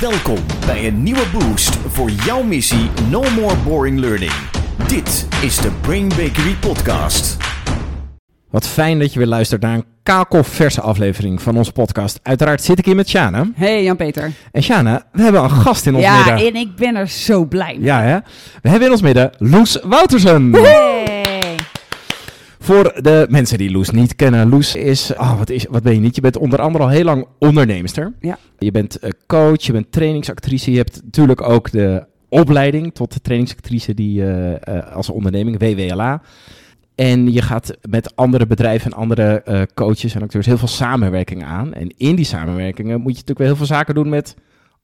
Welkom bij een nieuwe boost voor jouw missie No More Boring Learning. Dit is de Brain Bakery Podcast. Wat fijn dat je weer luistert naar een kakelverse aflevering van onze podcast. Uiteraard zit ik hier met Sjane. Hey Jan-Peter. En Sjane, we hebben een gast in ons Ja, midden. en ik ben er zo blij mee. Ja, hè? We hebben in ons midden Loes Woutersen. Hey. Voor de mensen die Loes niet kennen. Loes is, oh, wat, is, wat ben je niet? Je bent onder andere al heel lang onderneemster. Ja. Je bent eh, coach, je bent trainingsactrice. Je hebt natuurlijk ook de opleiding tot de trainingsactrice die, eh, eh, als onderneming, WWLA. En je gaat met andere bedrijven en andere coaches en acteurs heel veel samenwerking aan. En in die samenwerkingen moet je natuurlijk wel heel veel zaken doen met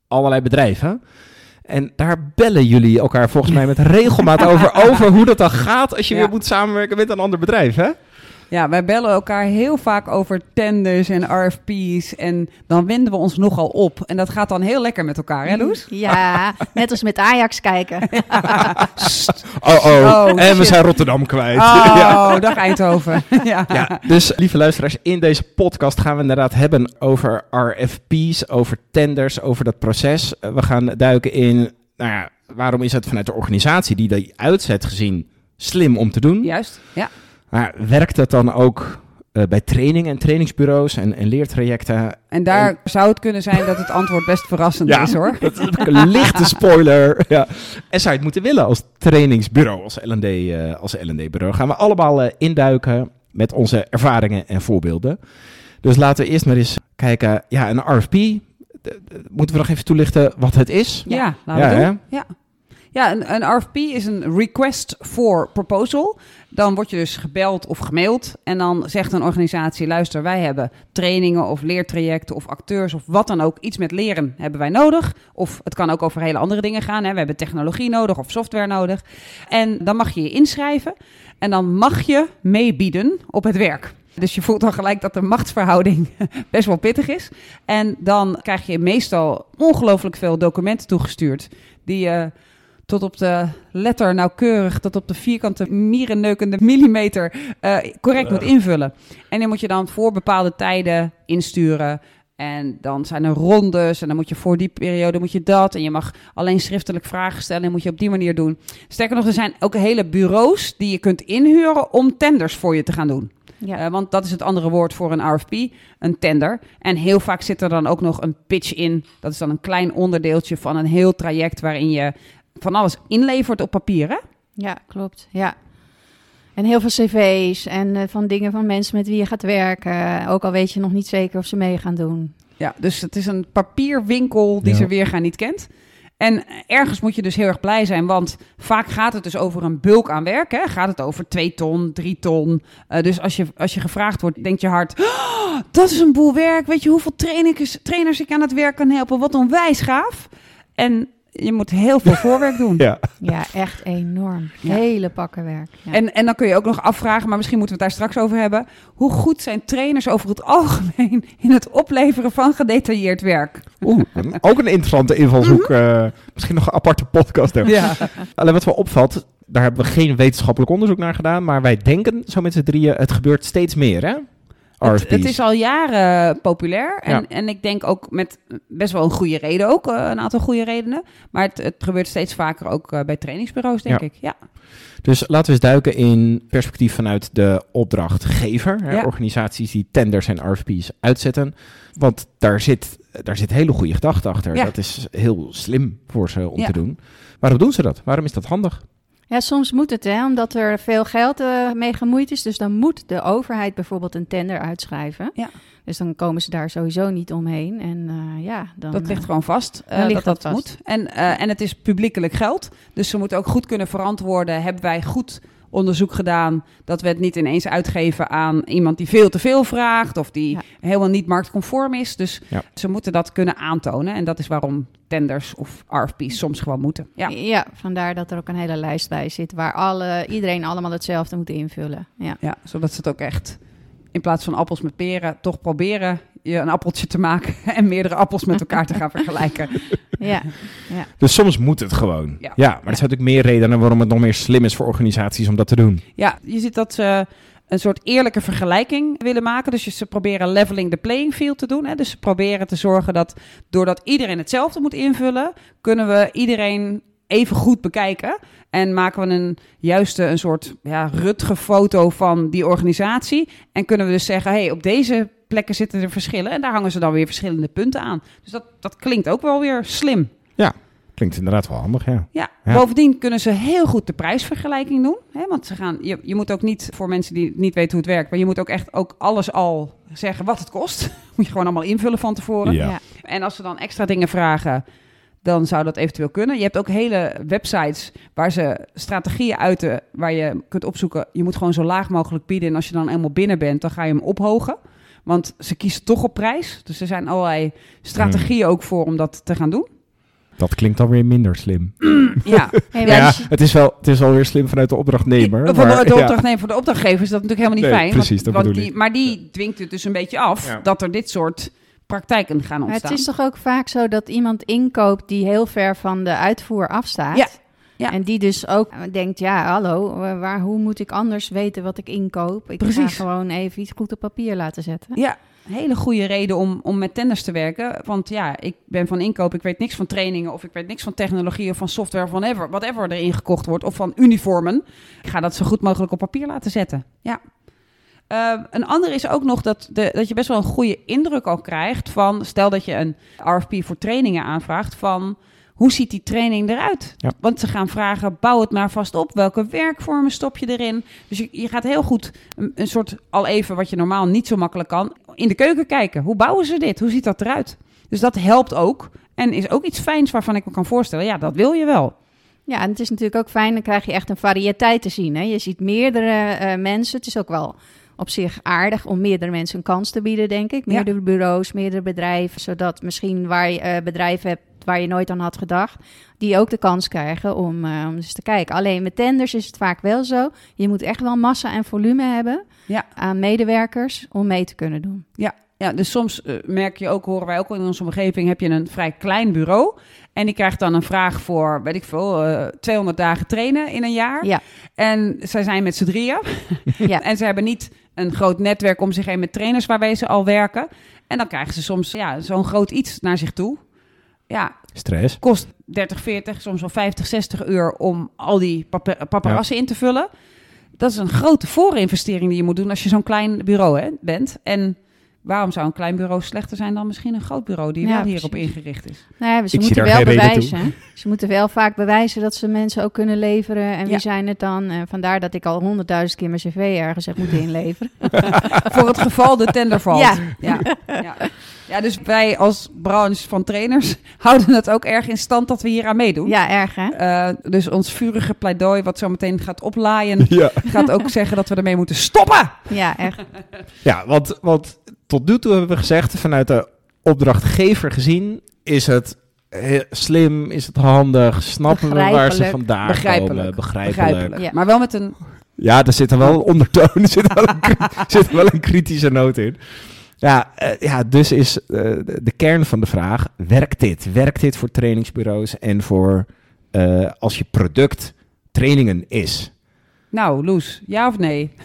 allerlei bedrijven. En daar bellen jullie elkaar volgens mij met regelmaat over, over hoe dat dan gaat als je Ja. weer moet samenwerken met een ander bedrijf, hè? Ja, wij bellen elkaar heel vaak over tenders en RFP's. En dan winden we ons nogal op. En dat gaat dan heel lekker met elkaar, hè Loes? Ja, net als met Ajax kijken. Oh, oh. Oh, en we zijn Rotterdam kwijt. Oh, Ja. dag Eindhoven. ja. Ja, dus lieve luisteraars, in deze podcast gaan we inderdaad hebben over RFP's, over tenders, over dat proces. Eh, We gaan duiken in, nou ja, waarom is het vanuit de organisatie die die uitzet gezien slim om te doen? Juist, ja. Maar werkt dat dan ook eh, bij trainingen en trainingsbureaus en, en leertrajecten? En daar zou het kunnen zijn dat het antwoord best verrassend Ja. is, hoor. Dat is een lichte spoiler. Ja. En zou je het moeten willen als trainingsbureau, als L&D, eh, als L&D-bureau? Gaan we allemaal eh, induiken met onze ervaringen en voorbeelden. Dus laten we eerst maar eens kijken. Ja, een RFP. Moeten we nog even toelichten wat het is? Ja, laten we doen. Ja, ja een, RFP is een request for proposal. Dan word je dus gebeld of gemaild. En dan zegt een organisatie: luister, wij hebben trainingen of leertrajecten of acteurs of wat dan ook. Iets met leren hebben wij nodig. Of het kan ook over hele andere dingen gaan. Hè. We hebben technologie nodig of software nodig. En dan mag je je inschrijven. En dan mag je meebieden op het werk. Dus je voelt dan gelijk dat de machtsverhouding best wel pittig is. En dan krijg je meestal ongelooflijk veel documenten toegestuurd. Die je tot op de letter nauwkeurig, tot op de vierkante mierenneukende millimeter eh, correct moet invullen. En die moet je dan voor bepaalde tijden insturen. En dan zijn er rondes en dan moet je voor die periode moet je dat. En je mag alleen schriftelijk vragen stellen en moet je op die manier doen. Sterker nog, er zijn ook hele bureaus die je kunt inhuren om tenders voor je te gaan doen. Ja. Eh, want dat is het andere woord voor een RFP, een tender. En heel vaak zit er dan ook nog een pitch in. Dat is dan een klein onderdeeltje van een heel traject waarin je van alles inlevert op papier. Hè? ja, klopt. Ja. En heel veel cv's en eh, van dingen van mensen met wie je gaat werken. Ook al weet je nog niet zeker of ze mee gaan doen. Ja, dus het is een papierwinkel die Ja. ze weergaan niet kent. En ergens moet je dus heel erg blij zijn, want vaak gaat het dus over een bulk aan werk. Hè? Gaat het over twee ton, drie ton. Eh, dus als je, als je gevraagd wordt, denkt je hart, "Oh, dat is een boel werk. Weet je hoeveel trainers, trainers ik aan het werk kan helpen? Wat onwijs gaaf. En je moet heel veel voorwerk doen. Ja. Ja, echt enorm. Ja. Hele pakken werk. Ja. En, en dan kun je ook nog afvragen, maar misschien moeten we het daar straks over hebben. Hoe goed zijn trainers over het algemeen in het opleveren van gedetailleerd werk? Oeh, ook een interessante invalshoek. eh, misschien nog een aparte podcast. hebben. Ja. Alleen wat wel opvalt, daar hebben we geen wetenschappelijk onderzoek naar gedaan. Maar wij denken zo met z'n drieën, het gebeurt steeds meer hè? Het, RFP's. het is al jaren populair. En, Ja. en ik denk ook met best wel een goede reden ook. eh, een aantal goede redenen. Maar het, het gebeurt steeds vaker ook eh, bij trainingsbureaus, denk Ja. ik. Ja. Dus laten we eens duiken in perspectief vanuit de opdrachtgever. Hè, Ja. Organisaties die tenders en RFP's uitzetten. Want daar zit, daar zit hele goede gedachte achter. Dat is heel slim voor ze om te doen. Waarom doen ze dat? Waarom is dat handig? Ja, soms moet het, hè, omdat er veel geld eh, mee gemoeid is. Dus dan moet de overheid bijvoorbeeld een tender uitschrijven. Ja. Dus dan komen ze daar sowieso niet omheen. En eh, ja, dan... Dat ligt eh, gewoon vast. dat dat dat vast. moet. En, en het is publiekelijk geld. Dus ze moeten ook goed kunnen verantwoorden. Hebben wij goed onderzoek gedaan dat we het niet ineens uitgeven aan iemand die veel te veel vraagt of die Ja. helemaal niet marktconform is. Dus Ja. ze moeten dat kunnen aantonen. En dat is waarom tenders of RFP's soms gewoon moeten. Ja. Ja. vandaar dat er ook een hele lijst bij zit... waar alle, iedereen allemaal hetzelfde moet invullen. Ja. Ja, zodat ze het ook echt in plaats van appels met peren toch proberen je een appeltje te maken en meerdere appels met elkaar te gaan vergelijken. Ja. Dus soms moet het gewoon. Ja, Ja. maar er zijn natuurlijk meer redenen waarom het nog meer slim is voor organisaties om dat te doen. Ja, je ziet dat ze een soort eerlijke vergelijking willen maken. Dus je- ze proberen leveling the playing field te doen. Hè? Dus ze proberen te zorgen dat doordat iedereen hetzelfde moet invullen, kunnen we iedereen even goed bekijken. En maken we een juiste, een soort ja, rutge foto van die organisatie. En kunnen we dus zeggen, hey, op deze plekken zitten er verschillen. En daar hangen ze dan weer verschillende punten aan. Dus dat, dat klinkt ook wel weer slim. Klinkt inderdaad wel handig, ja. Ja. Ja. bovendien kunnen ze heel goed de prijsvergelijking doen. Hè? Want ze gaan, je, je moet ook niet, voor mensen die niet weten hoe het werkt, maar je moet ook echt ook alles al zeggen wat het kost. moet je gewoon allemaal invullen van tevoren. Ja. Ja. En als ze dan extra dingen vragen, dan zou dat eventueel kunnen. Je hebt ook hele websites waar ze strategieën uiten, waar je kunt opzoeken. Je moet gewoon zo laag mogelijk bieden. En als je dan eenmaal binnen bent, dan ga je hem ophogen. Want ze kiezen toch op prijs. Dus er zijn allerlei strategieën ook voor om dat te gaan doen. Dat klinkt dan weer minder slim. Ja, Hey, het is wel, het is wel weer slim vanuit de opdrachtnemer. Voor de, maar- de ja. voor de opdrachtgever is dat natuurlijk helemaal niet Nee, fijn. precies, dat want, bedoel die, ik. Maar die dwingt het dus een beetje af Ja. dat er dit soort praktijken gaan Maar ontstaan. het is toch ook vaak zo dat iemand inkoopt die heel ver van de uitvoer afstaat. Ja, ja. En die dus ook denkt, ja, hallo, eh, waar, hoe moet ik anders weten wat ik inkoop? Ik ga gewoon even iets goed op papier laten zetten. Ja, hele goede reden om, om met tenders te werken. Want ja, ik ben van inkoop, ik weet niks van trainingen... of ik weet niks van technologie of van software, van whatever, whatever erin gekocht wordt... of van uniformen. Ik ga dat zo goed mogelijk op papier laten zetten. Ja. Eh, een ander is ook nog dat, de, dat je best wel een goede indruk al krijgt van... stel dat je een RFP voor trainingen aanvraagt van... Hoe ziet die training eruit? Ja. Want ze gaan vragen, bouw het maar vast op. Welke werkvormen stop je erin? Dus je, je gaat heel goed een, een soort, al even wat je normaal niet zo makkelijk kan, in de keuken kijken. Hoe bouwen ze dit? Hoe ziet dat eruit? Dus dat helpt ook. En is ook iets fijns waarvan ik me kan voorstellen, ja, dat wil je wel. Ja, en het is natuurlijk ook fijn, dan krijg je echt een variëteit te zien. Hè? Je ziet meerdere eh, mensen. Het is ook wel op zich aardig om meerdere mensen een kans te bieden, denk ik. Ja. Meerdere bureaus, meerdere bedrijven, zodat misschien waar je eh, bedrijven hebt waar je nooit aan had gedacht, die ook de kans krijgen om, eh, om eens te kijken. Alleen met tenders is het vaak wel zo. Je moet echt wel massa en volume hebben Ja. aan medewerkers om mee te kunnen doen. Ja, dus soms eh, merk je ook, horen wij ook in onze omgeving, heb je een vrij klein bureau. En die krijgt dan een vraag voor, weet ik veel, eh 200 dagen trainen in een jaar. Ja, En zij zijn met z'n drieën. ja. En ze hebben niet een groot netwerk om zich heen met trainers waarmee ze al werken. En dan krijgen ze soms ja, zo'n groot iets naar zich toe. Ja, Stress. kost 30, 40, soms wel 50, 60 uur om al die papa- paparazzen in te vullen. Dat is een grote voorinvestering die je moet doen als je zo'n klein bureau hè, bent. En waarom zou een klein bureau slechter zijn dan misschien een groot bureau die Ja, wel hierop precies. ingericht is? Nou ja, ze Ik moeten wel bewijzen. Ze moeten wel vaak bewijzen dat ze mensen ook kunnen leveren. En Ja. wie zijn het dan? En vandaar dat ik al honderdduizend keer mijn cv ergens heb moeten inleveren. Voor het geval de tender valt. Ja. Ja. Ja. ja, dus wij als branche van trainers houden het ook erg in stand dat we hier aan meedoen. ja, erg hè? Eh, dus ons vurige pleidooi, wat zo meteen gaat oplaaien, Ja, gaat ook zeggen dat we ermee moeten stoppen. Ja, echt. ja want, want tot nu toe hebben we gezegd, vanuit de opdrachtgever gezien, is het heel slim, is het handig, snappen we waar ze vandaan Begrijpelijk. komen, begrijpelijk. Begrijpelijk. Ja. Maar wel met een. Ja, er zit er wel een ondertoon, er zit wel een, zit wel een kritische noot in. Ja, eh, ja dus is eh, de, de kern van de vraag, werkt dit? Werkt dit voor trainingsbureaus en voor eh, als je product trainingen is? Nou, Loes, ja of nee?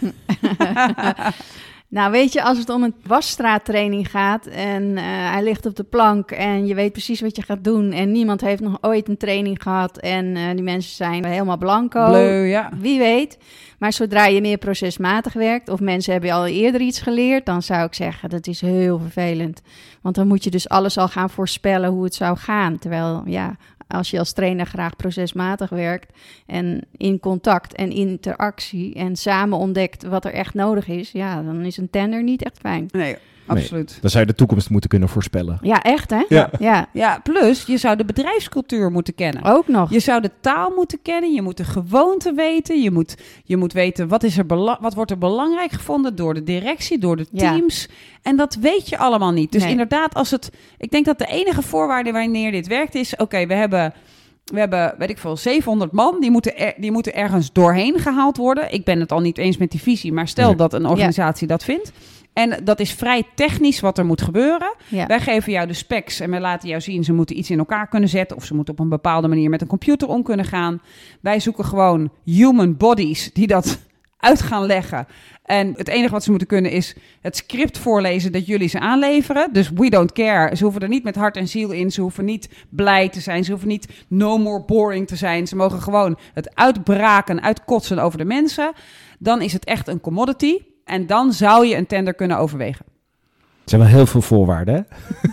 Nou, weet je, als het om een wasstraattraining gaat en eh, hij ligt op de plank en je weet precies wat je gaat doen en niemand heeft nog ooit een training gehad en eh, die mensen zijn helemaal blanco. Bleu, ja. Wie weet. Maar zodra je meer procesmatig werkt of mensen hebben al eerder iets geleerd, dan zou ik zeggen dat is heel vervelend. Want dan moet je dus alles al gaan voorspellen hoe het zou gaan. Terwijl, ja, als je als trainer graag procesmatig werkt en in contact en interactie en samen ontdekt wat er echt nodig is, ja, dan is een tender niet echt fijn. Nee, absoluut. Dan zou je de toekomst moeten kunnen voorspellen. Ja, echt hè? Ja. Ja, Ja, plus je zou de bedrijfscultuur moeten kennen. ook nog. Je zou de taal moeten kennen, je moet de gewoonte weten, je moet, je moet weten wat, is er wat wordt er belangrijk gevonden door de directie, door de Ja. teams. En dat weet je allemaal niet. Dus Nee. inderdaad, als het, ik denk dat de enige voorwaarde wanneer dit werkt is, oké, we hebben, we hebben, weet ik veel, 700 man, die moeten, er- die moeten ergens doorheen gehaald worden. Ik ben het al niet eens met die visie, maar stel dat een organisatie dat vindt. En dat is vrij technisch wat er moet gebeuren. Ja. Wij geven jou de specs en wij laten jou zien, ze moeten iets in elkaar kunnen zetten of ze moeten op een bepaalde manier met een computer om kunnen gaan. Wij zoeken gewoon human bodies die dat uit gaan leggen. En het enige wat ze moeten kunnen is het script voorlezen dat jullie ze aanleveren. Dus we don't care. Ze hoeven er niet met hart en ziel in. Ze hoeven niet blij te zijn. Ze hoeven niet no more boring te zijn. Ze mogen gewoon het uitbraken, uitkotsen over de mensen. Dan is het echt een commodity. En dan zou je een tender kunnen overwegen. Er zijn wel heel veel voorwaarden. Hè?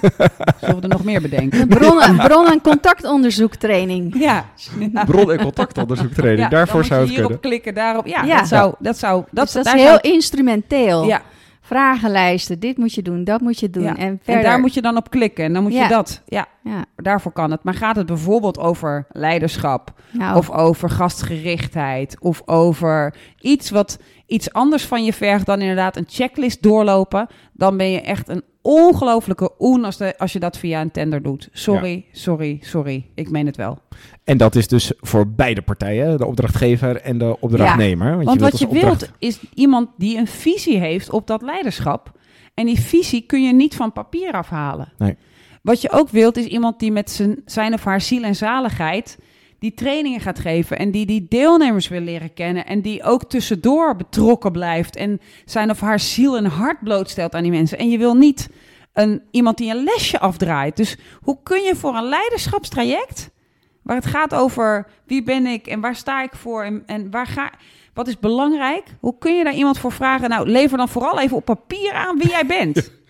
Zullen we er nog meer bedenken? Bron, bron- en contactonderzoektraining. Ja. Bron- en contactonderzoektraining. Ja, Daarvoor dan zou het je hierop kunnen. klikken, daarop. Ja, Ja. dat zou... Dat zou dat, Dus dat daar is zou- heel instrumenteel. Ja, Vragenlijsten, dit moet je doen, dat moet je doen. ja. En En, verder. daar moet je dan op klikken. En dan moet Ja. je dat... Ja, ja, daarvoor kan het. Maar gaat het bijvoorbeeld over leiderschap... nou, Of over gastgerichtheid. Of over iets wat iets anders van je vergt dan inderdaad een checklist doorlopen. Dan ben je echt een ongelofelijke oen als, de, als je dat via een tender doet. Sorry, sorry, sorry. Ik meen het wel. En dat is dus voor beide partijen, de opdrachtgever en de opdrachtnemer. Want, Want wilt wat je opdracht- wilt is iemand die een visie heeft op dat leiderschap. En die visie kun je niet van papier afhalen. Nee. Wat je ook wilt is iemand die met zijn, zijn of haar ziel en zaligheid die trainingen gaat geven en die die deelnemers wil leren kennen en die ook tussendoor betrokken blijft en zijn of haar ziel en hart blootstelt aan die mensen. En je wil niet een, iemand die een lesje afdraait. Dus hoe kun je voor een leiderschapstraject, waar het gaat over wie ben ik en waar sta ik voor en, en waar ga, wat is belangrijk, hoe kun je daar iemand voor vragen? Nou, lever dan vooral even op papier aan wie jij bent.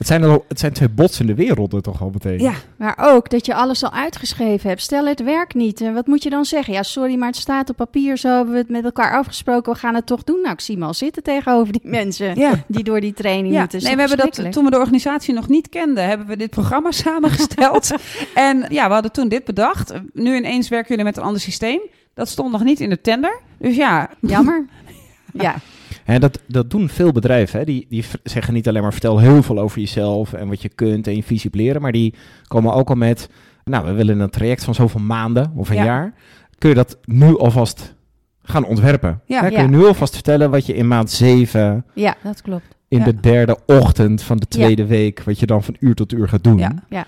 Het zijn, al, het zijn twee botsende werelden toch al meteen. Ja, Maar ook dat je alles al uitgeschreven hebt. Stel het werkt niet. En wat moet je dan zeggen? Ja, sorry, maar het staat op papier. Zo hebben we het met elkaar afgesproken. We gaan het toch doen. Nou, ik zie me al zitten tegenover die mensen ja. die door die training Ja, moeten. Nee, we hebben dat toen we de organisatie nog niet kenden, hebben we dit programma samengesteld. en ja, we hadden toen dit bedacht. Nu ineens werken jullie met een ander systeem. Dat stond nog niet in de tender. Dus ja, Jammer. Ja, Hè, dat, dat doen veel bedrijven. Hè. Die, die zeggen niet alleen maar vertel heel veel over jezelf en wat je kunt en je visie leren. Maar die komen ook al met, nou we willen een traject van zoveel maanden of een Ja. jaar. Kun je dat nu alvast gaan ontwerpen? Ja. Kun je nu alvast vertellen wat je in maand 7 ja, dat klopt. in de derde ochtend van de tweede week, wat je dan van uur tot uur gaat doen. Ja. Ja.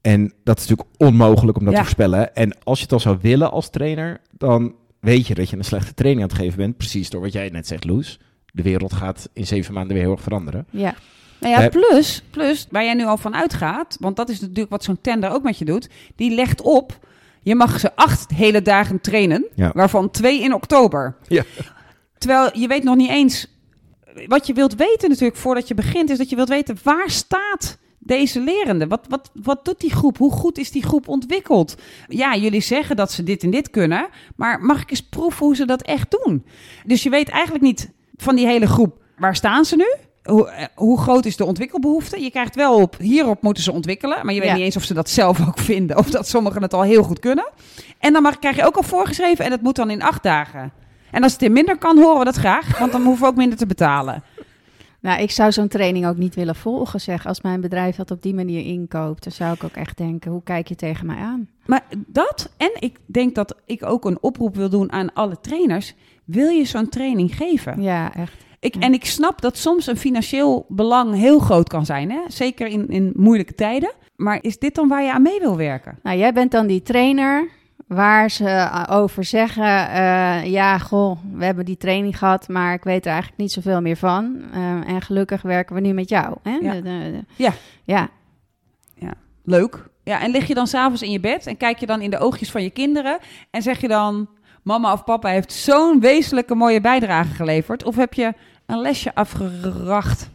En dat is natuurlijk onmogelijk om dat Ja. te voorspellen. En als je het al zou willen als trainer, dan weet je dat je een slechte training aan het geven bent. Precies door wat jij net zegt, Loes. De wereld gaat in zeven maanden weer heel erg veranderen. Ja, nou ja Eh, plus, plus, waar jij nu al van uitgaat, want dat is natuurlijk wat zo'n tender ook met je doet, die legt op, je mag ze acht hele dagen trainen, Ja. waarvan twee in oktober. Ja. Terwijl je weet nog niet eens, wat je wilt weten natuurlijk voordat je begint, is dat je wilt weten waar staat deze lerende? Wat, wat, wat doet die groep? Hoe goed is die groep ontwikkeld? Ja, jullie zeggen dat ze dit en dit kunnen, maar mag ik eens proeven hoe ze dat echt doen? Dus je weet eigenlijk niet van die hele groep, waar staan ze nu? Hoe, eh, hoe groot is de ontwikkelbehoefte? Je krijgt wel op, hierop moeten ze ontwikkelen, maar je weet Ja. niet eens of ze dat zelf ook vinden, of dat sommigen het al heel goed kunnen. En dan mag, krijg je ook al voorgeschreven en dat moet dan in acht dagen. En als het in minder kan, horen we dat graag, want dan hoeven we ook minder te betalen. Nou, ik zou zo'n training ook niet willen volgen, zeg. Als mijn bedrijf dat op die manier inkoopt, dan zou ik ook echt denken, hoe kijk je tegen mij aan? Maar dat, en ik denk dat ik ook een oproep wil doen aan alle trainers. Wil je zo'n training geven? Ja, echt. Ik, Ja. en ik snap dat soms een financieel belang heel groot kan zijn. Hè? Zeker in, in moeilijke tijden. Maar is dit dan waar je aan mee wil werken? Nou, jij bent dan die trainer waar ze eh, over zeggen: eh, Ja, goh, we hebben die training gehad, maar ik weet er eigenlijk niet zoveel meer van. Eh, en gelukkig werken we nu met jou. Hè? Ja. De- de- de- Ja. ja. Leuk. Ja, en lig je dan s'avonds in je bed en kijk je dan in de oogjes van je kinderen en zeg je dan: Mama of papa heeft zo'n wezenlijke mooie bijdrage geleverd? Of heb je een lesje afgeracht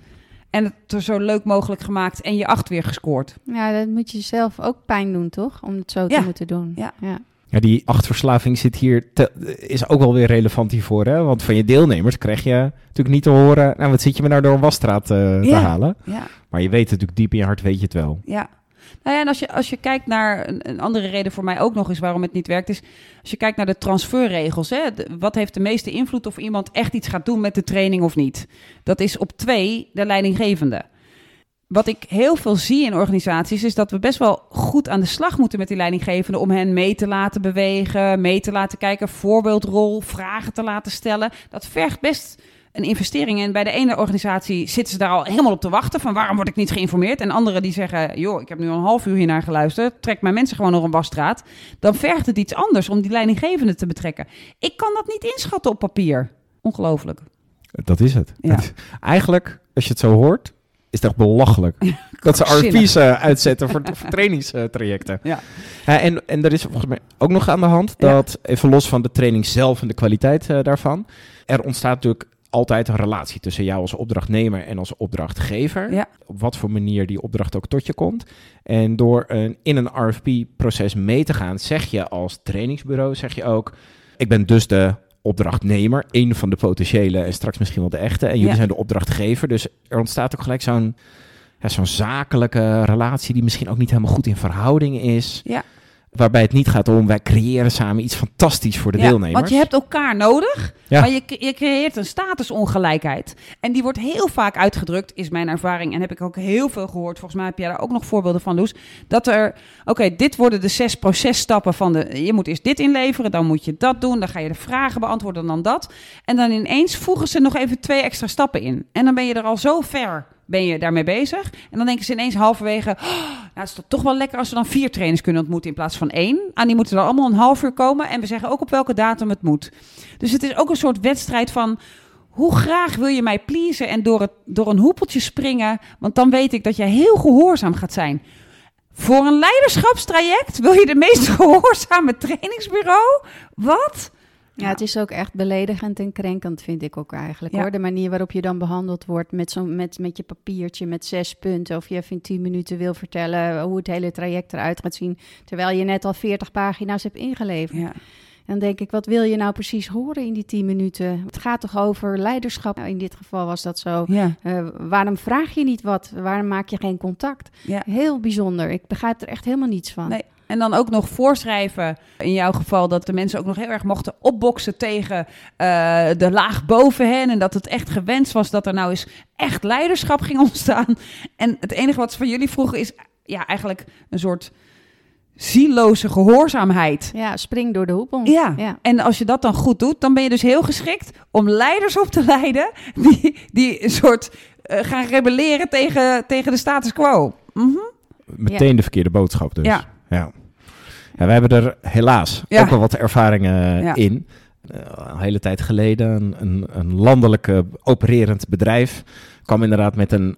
en het er zo leuk mogelijk gemaakt en je acht weer gescoord? ja, dat moet je zelf ook pijn doen, toch? Om het zo Ja. te moeten doen. Ja. ja. Ja, die achtverslaving zit hier te- is ook wel weer relevant hiervoor. Hè? Want van je deelnemers krijg je natuurlijk niet te horen... Nou, wat zit je me nou door een wasstraat eh, te Ja. halen? Ja. Maar je weet het natuurlijk diep in je hart, weet je het wel. Ja. Nou ja, en als je, als je kijkt naar een, een andere reden voor mij ook nog eens waarom het niet werkt, is als je kijkt naar de transferregels. Hè, de- wat heeft de meeste invloed of iemand echt iets gaat doen met de training of niet? Dat is op twee de leidinggevende. Wat ik heel veel zie in organisaties is dat we best wel goed aan de slag moeten met die leidinggevende om hen mee te laten bewegen, mee te laten kijken, voorbeeldrol, vragen te laten stellen. Dat vergt best een investering. En bij de ene organisatie zitten ze daar al helemaal op te wachten van waarom word ik niet geïnformeerd? En anderen die zeggen, joh, ik heb nu al een half uur hiernaar geluisterd, trek mijn mensen gewoon nog een wasstraat. Dan vergt het iets anders om die leidinggevende te betrekken. Ik kan dat niet inschatten op papier. Ongelooflijk. Dat is het. Ja. Het- eigenlijk, als je het zo hoort, is echt belachelijk. dat ze. RFP's eh, uitzetten voor, voor trainingstrajecten. Ja. En, en er is volgens mij ook nog aan de hand Ja. dat, even los van de training zelf en de kwaliteit eh, daarvan, er ontstaat natuurlijk altijd een relatie tussen jou als opdrachtnemer en als opdrachtgever. Ja. Op wat voor manier die opdracht ook tot je komt. En door een, in een RFP-proces mee te gaan, zeg je als trainingsbureau, zeg je ook, ik ben dus de opdrachtnemer, één van de potentiële en straks misschien wel de echte. En jullie Ja. zijn de opdrachtgever. Dus er ontstaat ook gelijk zo'n ja, zo'n zakelijke relatie die misschien ook niet helemaal goed in verhouding is. Ja. Waarbij het niet gaat om, wij creëren samen iets fantastisch voor de Ja, deelnemers. Want je hebt elkaar nodig, Ja. maar je, je creëert een statusongelijkheid. En die wordt heel vaak uitgedrukt, is mijn ervaring. En heb ik ook heel veel gehoord. Volgens mij heb jij daar ook nog voorbeelden van, Loes. Dat er, oké, dit worden de zes processtappen van de... Je moet eerst dit inleveren, dan moet je dat doen. Dan ga je de vragen beantwoorden, dan dat. En dan ineens voegen ze nog even twee extra stappen in. En dan ben je er al zo ver ben je daarmee bezig. En dan denken ze ineens halverwege... "Oh, nou, het is toch- wel lekker als we dan vier trainers kunnen ontmoeten in plaats van één. En die moeten er allemaal een half uur komen. En we zeggen ook op welke datum het moet. Dus het is ook een soort wedstrijd van... Hoe graag wil je mij pleasen en door, het, door een hoepeltje springen? Want dan weet ik dat jij heel gehoorzaam gaat zijn. Voor een leiderschapstraject wil je de meest gehoorzame trainingsbureau? Wat? Ja, het is ook echt beledigend en krenkend, vind ik ook eigenlijk. Ja. hoor. De manier waarop je dan behandeld wordt met, zo'n met, met je papiertje met zes punten. Of je even in tien minuten wil vertellen hoe het hele traject eruit gaat zien. Terwijl je net al veertig pagina's hebt ingeleverd. Ja. Dan denk ik, wat wil je nou precies horen in die tien minuten? Het gaat toch over leiderschap? Nou, in dit geval was dat zo. Ja, Eh, waarom vraag je niet wat? Waarom maak je geen contact? Heel bijzonder. Ik begrijp er echt helemaal niets van. Nee. En dan ook nog voorschrijven, in jouw geval, dat de mensen ook nog heel erg mochten opboksen tegen eh, de laag boven hen. En dat het echt gewenst was dat er nou eens echt leiderschap ging ontstaan. En het enige wat ze van jullie vroegen is ja, eigenlijk een soort zieloze gehoorzaamheid. Ja, spring door de hoepel. Ja. ja. en als je dat dan goed doet, dan ben je dus heel geschikt om leiders op te leiden die, die een soort eh, gaan rebelleren tegen, tegen de status quo. Mhm. Meteen de verkeerde boodschap dus. Ja. ja. Ja, wij hebben er helaas Ja. ook wel wat ervaringen Ja. in. Eh, een hele tijd geleden, een, een, landelijk eh, opererend bedrijf kwam inderdaad met een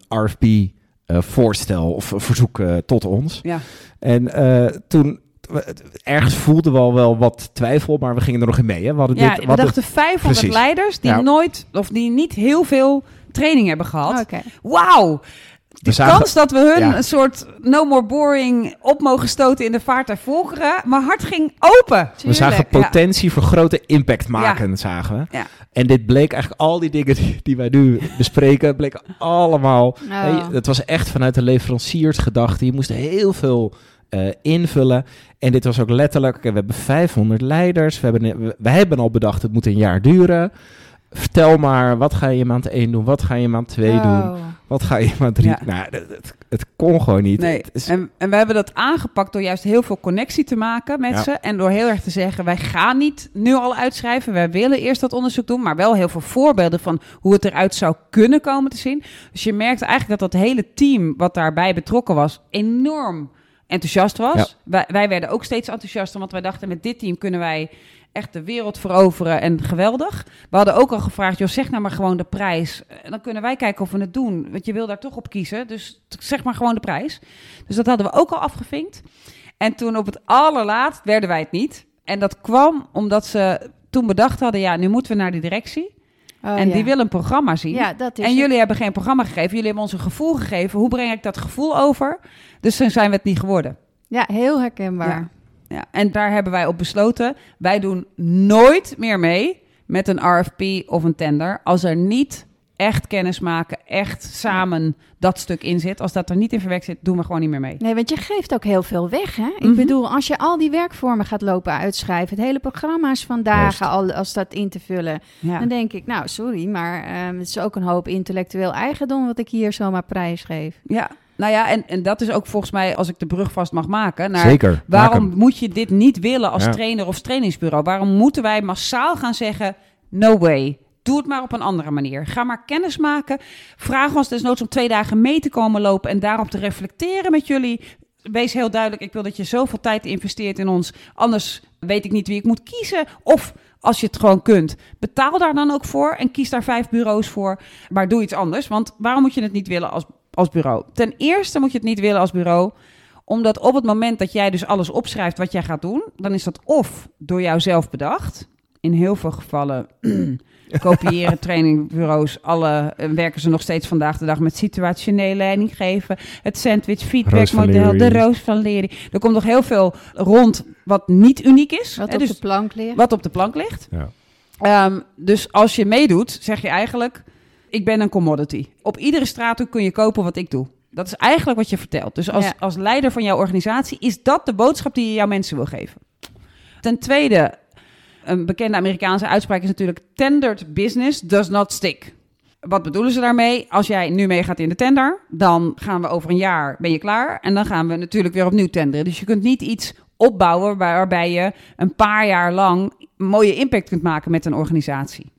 RFP-voorstel of een verzoek eh, tot ons. Ja. En eh, toen, we- ergens voelden we al wel wat twijfel, maar we gingen er nog in mee. Hè? We hadden Ja, dit, we dachten 500 Precies. leiders die Ja. nooit of die niet heel veel training hebben gehad. Oké. Wauw! De zagen- kans dat we hun Ja. een soort no more boring op mogen stoten in de vaart der volkeren. Mijn hart ging open. we zagen ja. potentie voor grote impact maken, zagen we. Ja. En dit bleek eigenlijk al die dingen die, die wij nu bespreken, bleken allemaal. Oh. Nee, het was echt vanuit de leveranciersgedachte. Je moest heel veel eh, invullen. En dit was ook letterlijk, we hebben 500 leiders. We hebben, we, wij hebben al bedacht, het moet een jaar duren. Vertel maar, wat ga je in maand 1 doen? Wat ga je in maand 2 doen? Wat ga je in maand 3 Ja. Nou, het, kon gewoon niet. Nee, is- en, en we hebben dat aangepakt door juist heel veel connectie te maken met Ja. ze. En door heel erg te zeggen, wij gaan niet nu al uitschrijven. Wij willen eerst dat onderzoek doen, maar wel heel veel voorbeelden van hoe het eruit zou kunnen komen te zien. Dus je merkte eigenlijk dat dat hele team wat daarbij betrokken was, enorm enthousiast was. Ja. Wij, wij werden ook steeds enthousiaster, want wij dachten met dit team kunnen wij echt de wereld veroveren en geweldig. We hadden ook al gevraagd, joh, zeg nou maar gewoon de prijs. En dan kunnen wij kijken of we het doen. Want je wil daar toch op kiezen, dus zeg maar gewoon de prijs. Dus dat hadden we ook al afgevinkt. En toen op het allerlaatst werden wij het niet. En dat kwam omdat ze toen bedacht hadden, ja, nu moeten we naar de directie. Oh, en ja. die willen een programma zien. Ja, dat is en het. jullie hebben geen programma gegeven. Jullie hebben ons een gevoel gegeven. Hoe breng ik dat gevoel over? Dus toen zijn we het niet geworden. Ja, heel herkenbaar. Ja, en daar hebben wij op besloten. Wij doen nooit meer mee met een RFP of een tender. Als er niet echt kennis maken, echt samen dat stuk in zit. Als dat er niet in verwerkt zit, doen we gewoon niet meer mee. Nee, want je geeft ook heel veel weg, hè? Ik Mhm. bedoel, als je al die werkvormen gaat lopen uitschrijven... het hele programma's van dagen, al, als dat in te vullen... Ja. dan denk ik, nou, sorry, maar ehm, het is ook een hoop intellectueel eigendom... wat ik hier zomaar prijsgeef. ja, nou ja, en, en dat is ook volgens mij, als ik de brug vast mag maken... Naar Zeker. Waarom moet je dit niet willen als Ja. trainer of trainingsbureau? Waarom moeten wij massaal gaan zeggen: no way? Doe het maar op een andere manier. Ga maar kennis maken. Vraag ons desnoods om twee dagen mee te komen lopen en daarop te reflecteren met jullie. Wees heel duidelijk, ik wil dat je zoveel tijd investeert in ons. Anders weet ik niet wie ik moet kiezen. Of Als je het gewoon kunt, betaal daar dan ook voor en kies daar vijf bureaus voor. Maar doe iets anders. Want waarom moet je het niet willen als, als bureau? Ten eerste moet je het niet willen als bureau omdat op het moment dat jij dus alles opschrijft wat jij gaat doen, dan is dat of door jou zelf bedacht. In heel veel gevallen kopiëren trainingbureaus. Alle eh, werken ze nog steeds vandaag de dag met situationele leiding geven. Het sandwich feedback model, de roos van Lery. Er komt nog heel veel rond wat niet uniek is. Wat hè, op dus de plank ligt. wat op de plank ligt. Ja. Ehm, dus als je meedoet, zeg je eigenlijk: ik ben een commodity. Op iedere straathoek kun je kopen wat ik doe. Dat is eigenlijk wat je vertelt. Dus als, Ja. als leider van jouw organisatie is dat de boodschap die je jouw mensen wil geven. Ten tweede, een bekende Amerikaanse uitspraak is natuurlijk: tendered business does not stick. Wat bedoelen ze daarmee? Als jij nu meegaat in de tender, dan gaan we over een jaar, ben je klaar. En dan gaan we natuurlijk weer opnieuw tenderen. Dus je kunt niet iets opbouwen waar- waarbij je een paar jaar lang mooie impact kunt maken met een organisatie.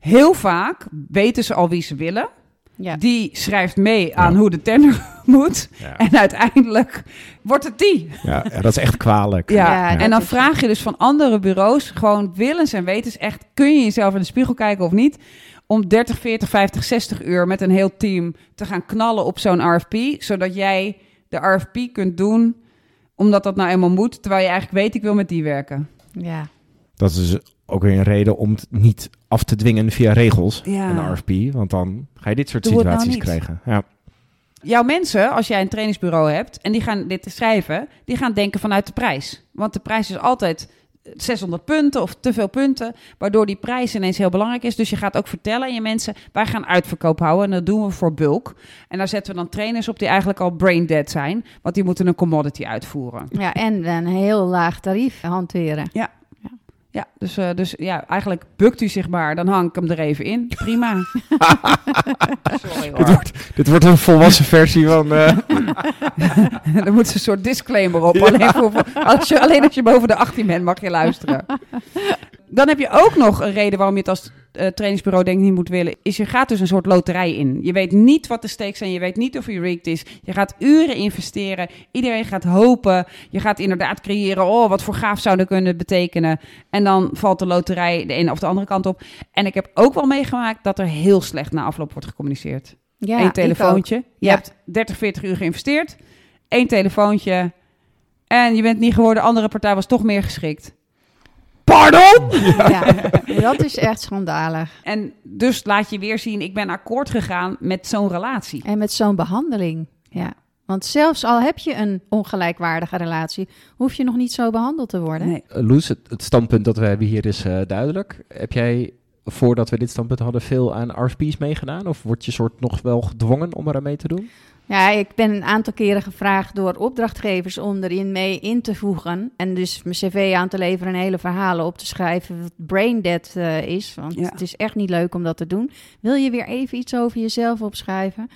Heel vaak weten ze al wie ze willen. Ja. Die schrijft mee aan Ja. hoe de tender moet. Ja. En uiteindelijk wordt het die. Ja, dat is echt kwalijk. Ja, Ja, en dan vraag je dus van andere bureaus gewoon willens en wetens echt, kun je jezelf in de spiegel kijken of niet? Om 30, 40, 50, 60 uur met een heel team te gaan knallen op zo'n RFP, zodat jij de RFP kunt doen, omdat dat nou eenmaal moet, terwijl je eigenlijk weet, ik wil met die werken. ja. Dat is ook weer een reden om het niet af te dwingen via regels, Ja. een RFP. Want dan ga je dit soort Doe nou situaties krijgen. Ja. Jouw mensen, als jij een trainingsbureau hebt en die gaan dit schrijven, die gaan denken vanuit de prijs. Want de prijs is altijd 600 punten of te veel punten, waardoor die prijs ineens heel belangrijk is. Dus je gaat ook vertellen aan je mensen, wij gaan uitverkoop houden en dat doen we voor bulk. En daar zetten we dan trainers op die eigenlijk al brain dead zijn, want die moeten een commodity uitvoeren. ja, en een heel laag tarief hanteren. Ja, dus, eh, dus ja, eigenlijk bukt u zich maar, dan hang ik hem er even in. Prima. Sorry Dit, hoor. wordt, dit wordt een volwassen versie van... eh, er moet een soort disclaimer op. Alleen, voor, als je, alleen als je boven de 18 bent mag je luisteren. Dan heb je ook nog een reden waarom je het als eh, trainingsbureau denk ik niet moet willen. Is je gaat dus een soort loterij in. Je weet niet wat de stakes zijn. Je weet niet of je rigged is. Je gaat uren investeren. Iedereen gaat hopen. Je gaat inderdaad creëren. Oh, wat voor gaaf zou dat kunnen betekenen. En dan valt de loterij de ene of de andere kant op. En ik heb ook wel meegemaakt dat er heel slecht na afloop wordt gecommuniceerd. Ja, Eén telefoontje. Je Ja. hebt 30, 40 uur geïnvesteerd. Eén telefoontje. En je bent niet geworden. De andere partij was toch meer geschikt. Pardon? Ja, dat is echt schandalig. En dus laat je weer zien, ik ben akkoord gegaan met zo'n relatie. En met zo'n behandeling. Ja. Want zelfs al heb je een ongelijkwaardige relatie, hoef je nog niet zo behandeld te worden. Nee. Eh, Loes, het, het standpunt dat we hebben hier is eh, duidelijk. Heb jij, voordat we dit standpunt hadden, veel aan RFP's meegedaan? Of word je soort nog wel gedwongen om eraan mee te doen? Ja, ik ben een aantal keren gevraagd door opdrachtgevers om erin mee in te voegen. En dus mijn cv aan te leveren en hele verhalen op te schrijven wat brain dead eh, is. Want Ja. het is echt niet leuk om dat te doen. Wil je weer even iets over jezelf opschrijven?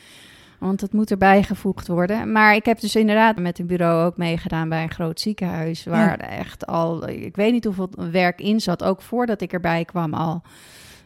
Want het moet erbij gevoegd worden. Maar ik heb dus inderdaad met een bureau ook meegedaan bij een groot ziekenhuis. Waar echt al, ik weet niet hoeveel werk in zat. Ook voordat ik erbij kwam al.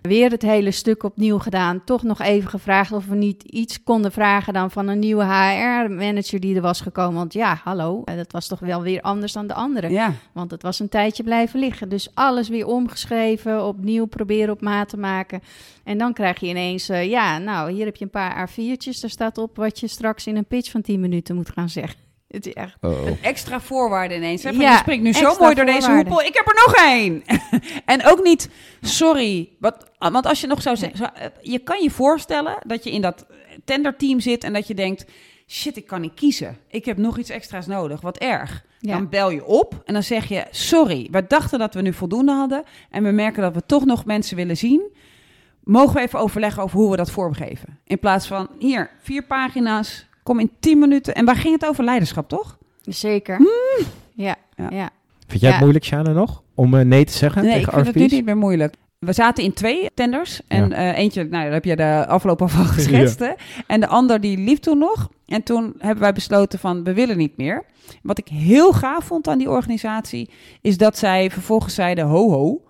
Weer het hele stuk opnieuw gedaan. Toch nog even gevraagd of we niet iets konden vragen dan van een nieuwe HR-manager die er was gekomen. Want ja, hallo, eh, dat was toch wel weer anders dan de andere. Ja. Want het was een tijdje blijven liggen. Dus alles weer omgeschreven, opnieuw proberen op maat te maken. En dan krijg je ineens, eh, ja, nou, hier heb je een paar A4'tjes. Daar staat op wat je straks in een pitch van 10 minuten moet gaan zeggen. Het is echt... Oh. Een extra voorwaarde ineens. Hè? Van, Ja, je springt nu zo mooi door deze hoepel. Ik heb er nog één. en ook niet, sorry. Wat, want als je nog zou zeggen... eh, Je kan je voorstellen dat je in dat tenderteam zit... en dat je denkt, shit, ik kan niet kiezen. Ik heb nog iets extra's nodig. Wat erg. Ja. Dan bel je op en dan zeg je... Sorry, we dachten dat we nu voldoende hadden... en we merken dat we toch nog mensen willen zien... Mogen we even overleggen over hoe we dat vormgeven? In plaats van, hier, vier pagina's, kom in tien minuten. En waar ging het over leiderschap, toch? Zeker. Ja, Ja. ja. Vind jij het Ja. moeilijk, Sjane, nog? Om eh, nee te zeggen Nee, ik tegen vind RFP's? het nu niet meer moeilijk. We zaten in twee tenders. En Ja. eh, eentje, nou, daar heb je de afloop al van geschetst. hè. En de ander die liep toen nog. En toen hebben wij besloten van, we willen niet meer. Wat ik heel gaaf vond aan die organisatie... is dat zij vervolgens zeiden, ho ho,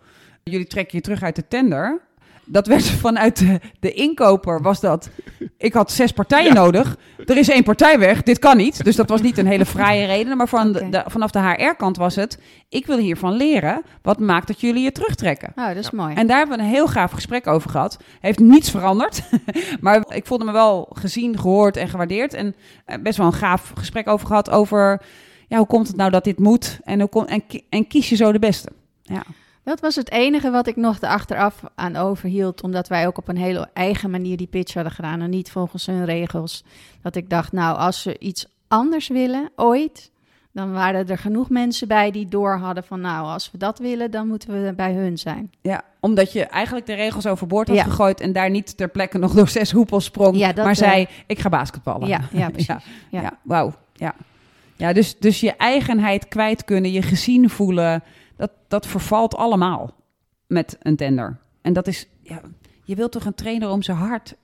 jullie trekken je terug uit de tender... dat werd vanuit de, de inkoper, was dat... Ik had zes partijen nodig. Er is één partij weg. Dit kan niet. Dus dat was niet een hele fraaie reden. Maar van de, vanaf de HR-kant was het... Ik wil hiervan leren. Wat maakt dat jullie je terugtrekken? Oh, dat is mooi. En daar hebben we een heel gaaf gesprek over gehad. Heeft niets veranderd. maar ik voelde me wel gezien, gehoord en gewaardeerd. En eh, best wel een gaaf gesprek over gehad over... Ja, hoe komt het nou dat dit moet? En, hoe kom, en, en kies je zo de beste? Ja. Dat was het enige wat ik nog er achteraf aan overhield. Omdat wij ook op een hele eigen manier die pitch hadden gedaan. En niet volgens hun regels. Dat ik dacht, nou, als ze iets anders willen, ooit. Dan waren er genoeg mensen bij die door hadden van... nou, als we dat willen, dan moeten we bij hun zijn. Ja, omdat je eigenlijk de regels overboord had Ja. gegooid en daar niet ter plekke nog door zes hoepels sprong, Ja, maar eh, zei: Ik ga basketballen. Ja, ja, precies. ja, Ja. ja. wauw. Ja, ja dus, dus je eigenheid kwijt kunnen, je gezien voelen, dat, dat vervalt allemaal met een tender. En dat is, ja, je wilt toch een trainer om zijn hart?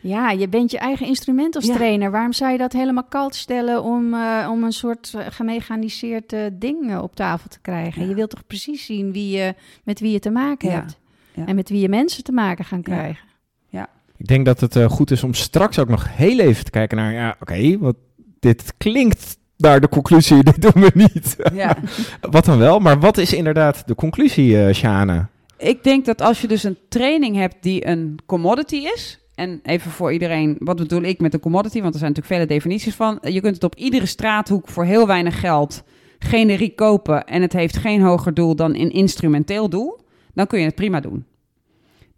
Ja, je bent je eigen instrument als Ja. trainer. Waarom zou je dat helemaal koud stellen om, eh, om een soort eh, gemechaniseerd eh, ding op tafel te krijgen? Ja. Je wilt toch precies zien wie je, met wie je te maken Ja. hebt. Ja. En met wie je mensen te maken gaan Ja. krijgen. Ik denk dat het eh, goed is om straks ook nog heel even te kijken naar, ja, oké, wat dit klinkt naar de conclusie, dit doen we niet. Ja. wat dan wel, maar wat is inderdaad de conclusie, eh Sjane? Ik denk dat als je dus een training hebt die een commodity is. En even voor iedereen, wat bedoel ik met een commodity? Want er zijn natuurlijk vele definities van. Je kunt het op iedere straathoek voor heel weinig geld generiek kopen. En het heeft geen hoger doel dan een instrumenteel doel. Dan kun je het prima doen.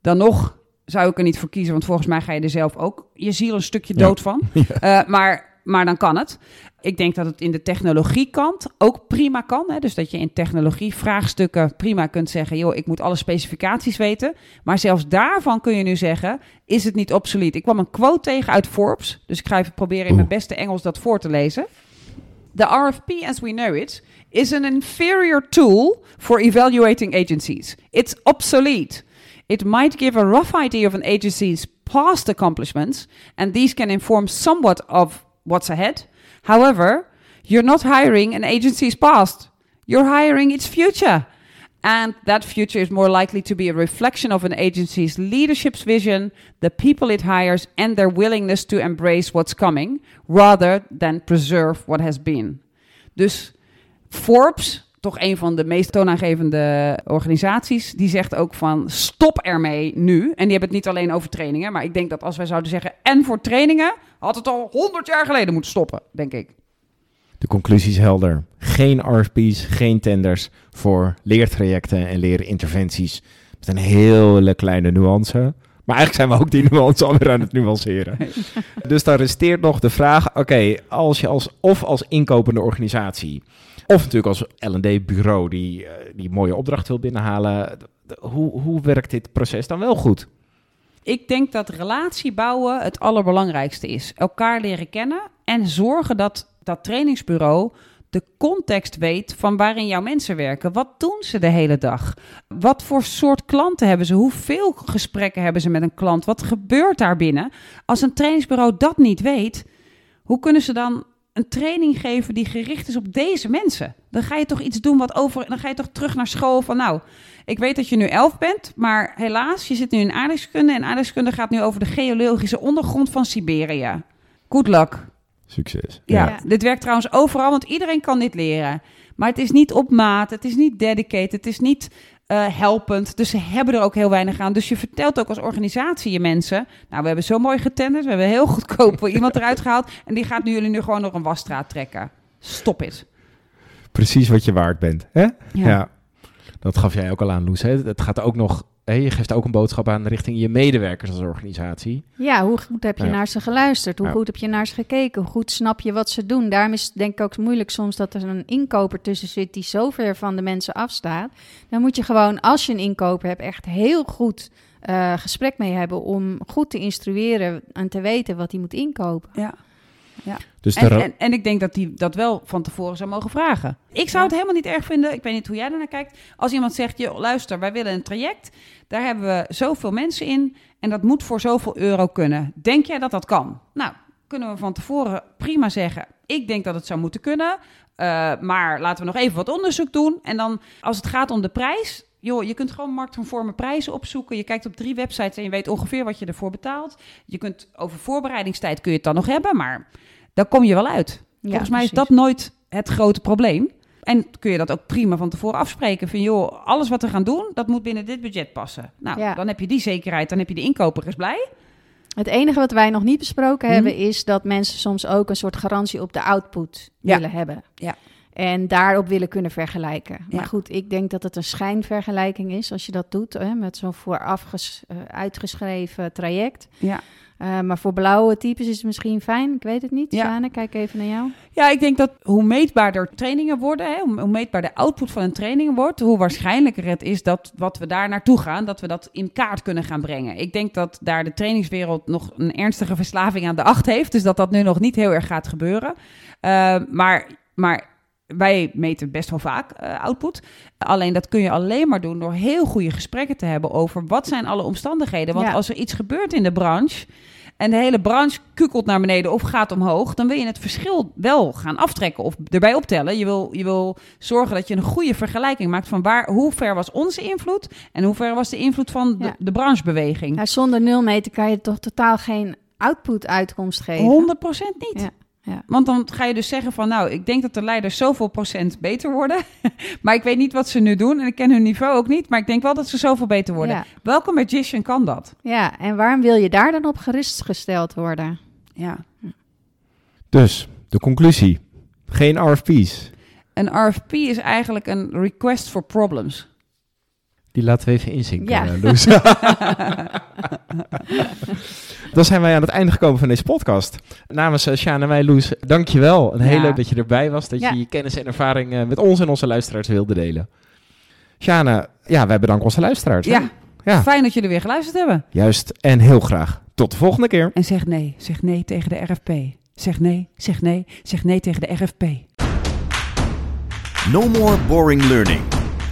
Dan nog zou ik er niet voor kiezen, want volgens mij ga je er zelf ook je ziel een stukje Ja. dood van. Eh, maar, maar dan kan het. Ik denk dat het in de technologiekant ook prima kan. Hè? Dus dat je in technologie vraagstukken prima kunt zeggen... joh, ik moet alle specificaties weten. Maar zelfs daarvan kun je nu zeggen... is het niet obsolet? Ik kwam een quote tegen uit Forbes. Dus ik ga even proberen in mijn beste Engels dat voor te lezen. The RFP as we know it is an inferior tool for evaluating agencies. It's obsolete. It might give a rough idea of an agency's past accomplishments, and these can inform somewhat of what's ahead. However, you're not hiring an agency's past, you're hiring its future. And that future is more likely to be a reflection of an agency's leadership's vision, the people it hires, and their willingness to embrace what's coming, rather than preserve what has been. Dus Forbes, toch een van de meest toonaangevende organisaties, die zegt ook van stop ermee nu. En die hebben het niet alleen over trainingen, maar ik denk dat als wij zouden zeggen en voor trainingen, had het al honderd jaar geleden moeten stoppen, denk ik. De conclusie is helder. Geen RFP's, geen tenders voor leertrajecten en leerinterventies. Met een hele kleine nuance. Maar eigenlijk zijn we ook die nuance alweer aan het nuanceren. dus dan resteert nog de vraag: oké, als je als of als inkopende organisatie, of natuurlijk als LD-bureau die, eh, die mooie opdracht wil binnenhalen, hoe, hoe werkt dit proces dan wel goed? Ik denk dat relatie bouwen het allerbelangrijkste is. Elkaar leren kennen en zorgen dat dat trainingsbureau de context weet van waarin jouw mensen werken. Wat doen ze de hele dag? Wat voor soort klanten hebben ze? Hoeveel gesprekken hebben ze met een klant? Wat gebeurt daar binnen? Als een trainingsbureau dat niet weet, hoe kunnen ze dan een training geven die gericht is op deze mensen? Dan ga je toch iets doen wat over. Dan ga je toch terug naar school van nou. Ik weet dat je nu elf bent, maar helaas, je zit nu in aardrijkskunde. En aardrijkskunde gaat nu over de geologische ondergrond van Siberië. Good luck. Succes. Ja, Ja. dit werkt trouwens overal, want iedereen kan dit leren. Maar het is niet op maat, het is niet dedicated, het is niet eh, helpend. Dus ze hebben er ook heel weinig aan. Dus je vertelt ook als organisatie je mensen... nou, we hebben zo mooi getenderd, we hebben heel goedkoop iemand eruit gehaald... en die gaat nu jullie nu gewoon nog een wasstraat trekken. Stop it. Precies wat je waard bent. Hè? Ja. Ja. Dat gaf jij ook al aan, Loes. Hè? Het gaat ook nog, je geeft ook een boodschap aan richting je medewerkers als organisatie. Ja, hoe goed heb je Ja. naar ze geluisterd? Hoe Ja. goed heb je naar ze gekeken? Hoe goed snap je wat ze doen? Daarom is het denk ik ook moeilijk soms dat er een inkoper tussen zit die zo ver van de mensen afstaat. Dan moet je gewoon, als je een inkoper hebt, echt heel goed eh, gesprek mee hebben om goed te instrueren en te weten wat hij moet inkopen. Ja. Dus de En, en, en ik denk dat die dat wel van tevoren zou mogen vragen. Ik zou het helemaal niet erg vinden. Ik weet niet hoe jij ernaar kijkt. Als iemand zegt, joh, luister, wij willen een traject. Daar hebben we zoveel mensen in. En dat moet voor zoveel euro kunnen. Denk jij dat dat kan? Nou, kunnen we van tevoren prima zeggen. Ik denk dat het zou moeten kunnen. Eh, maar laten we nog even wat onderzoek doen. En dan, als het gaat om de prijs... joh, je kunt gewoon marktconforme prijzen opzoeken. Je kijkt op drie websites en je weet ongeveer wat je ervoor betaalt. Je kunt over voorbereidingstijd kun je het dan nog hebben, maar dan kom je wel uit. Ja, Volgens mij is dat nooit het grote probleem. En kun je dat ook prima van tevoren afspreken. Van joh, alles wat we gaan doen, dat moet binnen dit budget passen. Nou, Ja. dan heb je die zekerheid, dan heb je de inkoper is blij. Het enige wat wij nog niet besproken Mhm. hebben is dat mensen soms ook een soort garantie op de output Ja. willen hebben. Ja. En daarop willen kunnen vergelijken. Ja. Maar goed, ik denk dat het een schijnvergelijking is als je dat doet hè, met zo'n vooraf eh, uitgeschreven traject. Ja. Eh, maar voor blauwe types is het misschien fijn. Ik weet het niet. Ja. Sjane, kijk even naar jou. Ja, ik denk dat hoe meetbaarder trainingen worden, hè, hoe hoe meetbaar de output van een training wordt, hoe waarschijnlijker het is dat wat we daar naartoe gaan, dat we dat in kaart kunnen gaan brengen. Ik denk dat daar de trainingswereld nog een ernstige verslaving aan de acht heeft, dus dat dat nu nog niet heel erg gaat gebeuren. Eh, maar, maar wij meten best wel vaak eh, output. Alleen dat kun je alleen maar doen door heel goede gesprekken te hebben over wat zijn alle omstandigheden. Want Ja. als er iets gebeurt in de branche en de hele branche kukelt naar beneden of gaat omhoog, dan wil je het verschil wel gaan aftrekken of erbij optellen. Je wil, je wil zorgen dat je een goede vergelijking maakt van waar, hoe ver was onze invloed en hoe ver was de invloed van de, Ja. de branchebeweging. Zonder nulmeter kan je toch totaal geen output-uitkomst geven. 100% niet. Ja, ja. Want dan ga je dus zeggen van, nou, ik denk dat de leiders zoveel procent beter worden. maar ik weet niet wat ze nu doen en ik ken hun niveau ook niet. Maar ik denk wel dat ze zoveel beter worden. Ja. Welke magician kan dat? Ja, en waarom wil je daar dan op gerustgesteld worden? Ja. Dus, de conclusie. Geen RFP's. Een RFP is eigenlijk een request for problems. Die laten we even inzinken, Ja. eh, Loes. Dan zijn wij aan het einde gekomen van deze podcast. Namens uh, Sjaan en wij, Loes, dank je wel. Een heel Ja. leuk dat je erbij was. Dat Ja. je je kennis en ervaring eh, met ons en onze luisteraars wilde delen. Sjane, ja, wij bedanken onze luisteraars. Ja. Ja. Fijn dat jullie weer geluisterd hebben. Juist, en heel graag. Tot de volgende keer. En zeg nee. Zeg nee tegen de RFP. Zeg nee, zeg nee, zeg nee tegen de RFP. No more boring learning.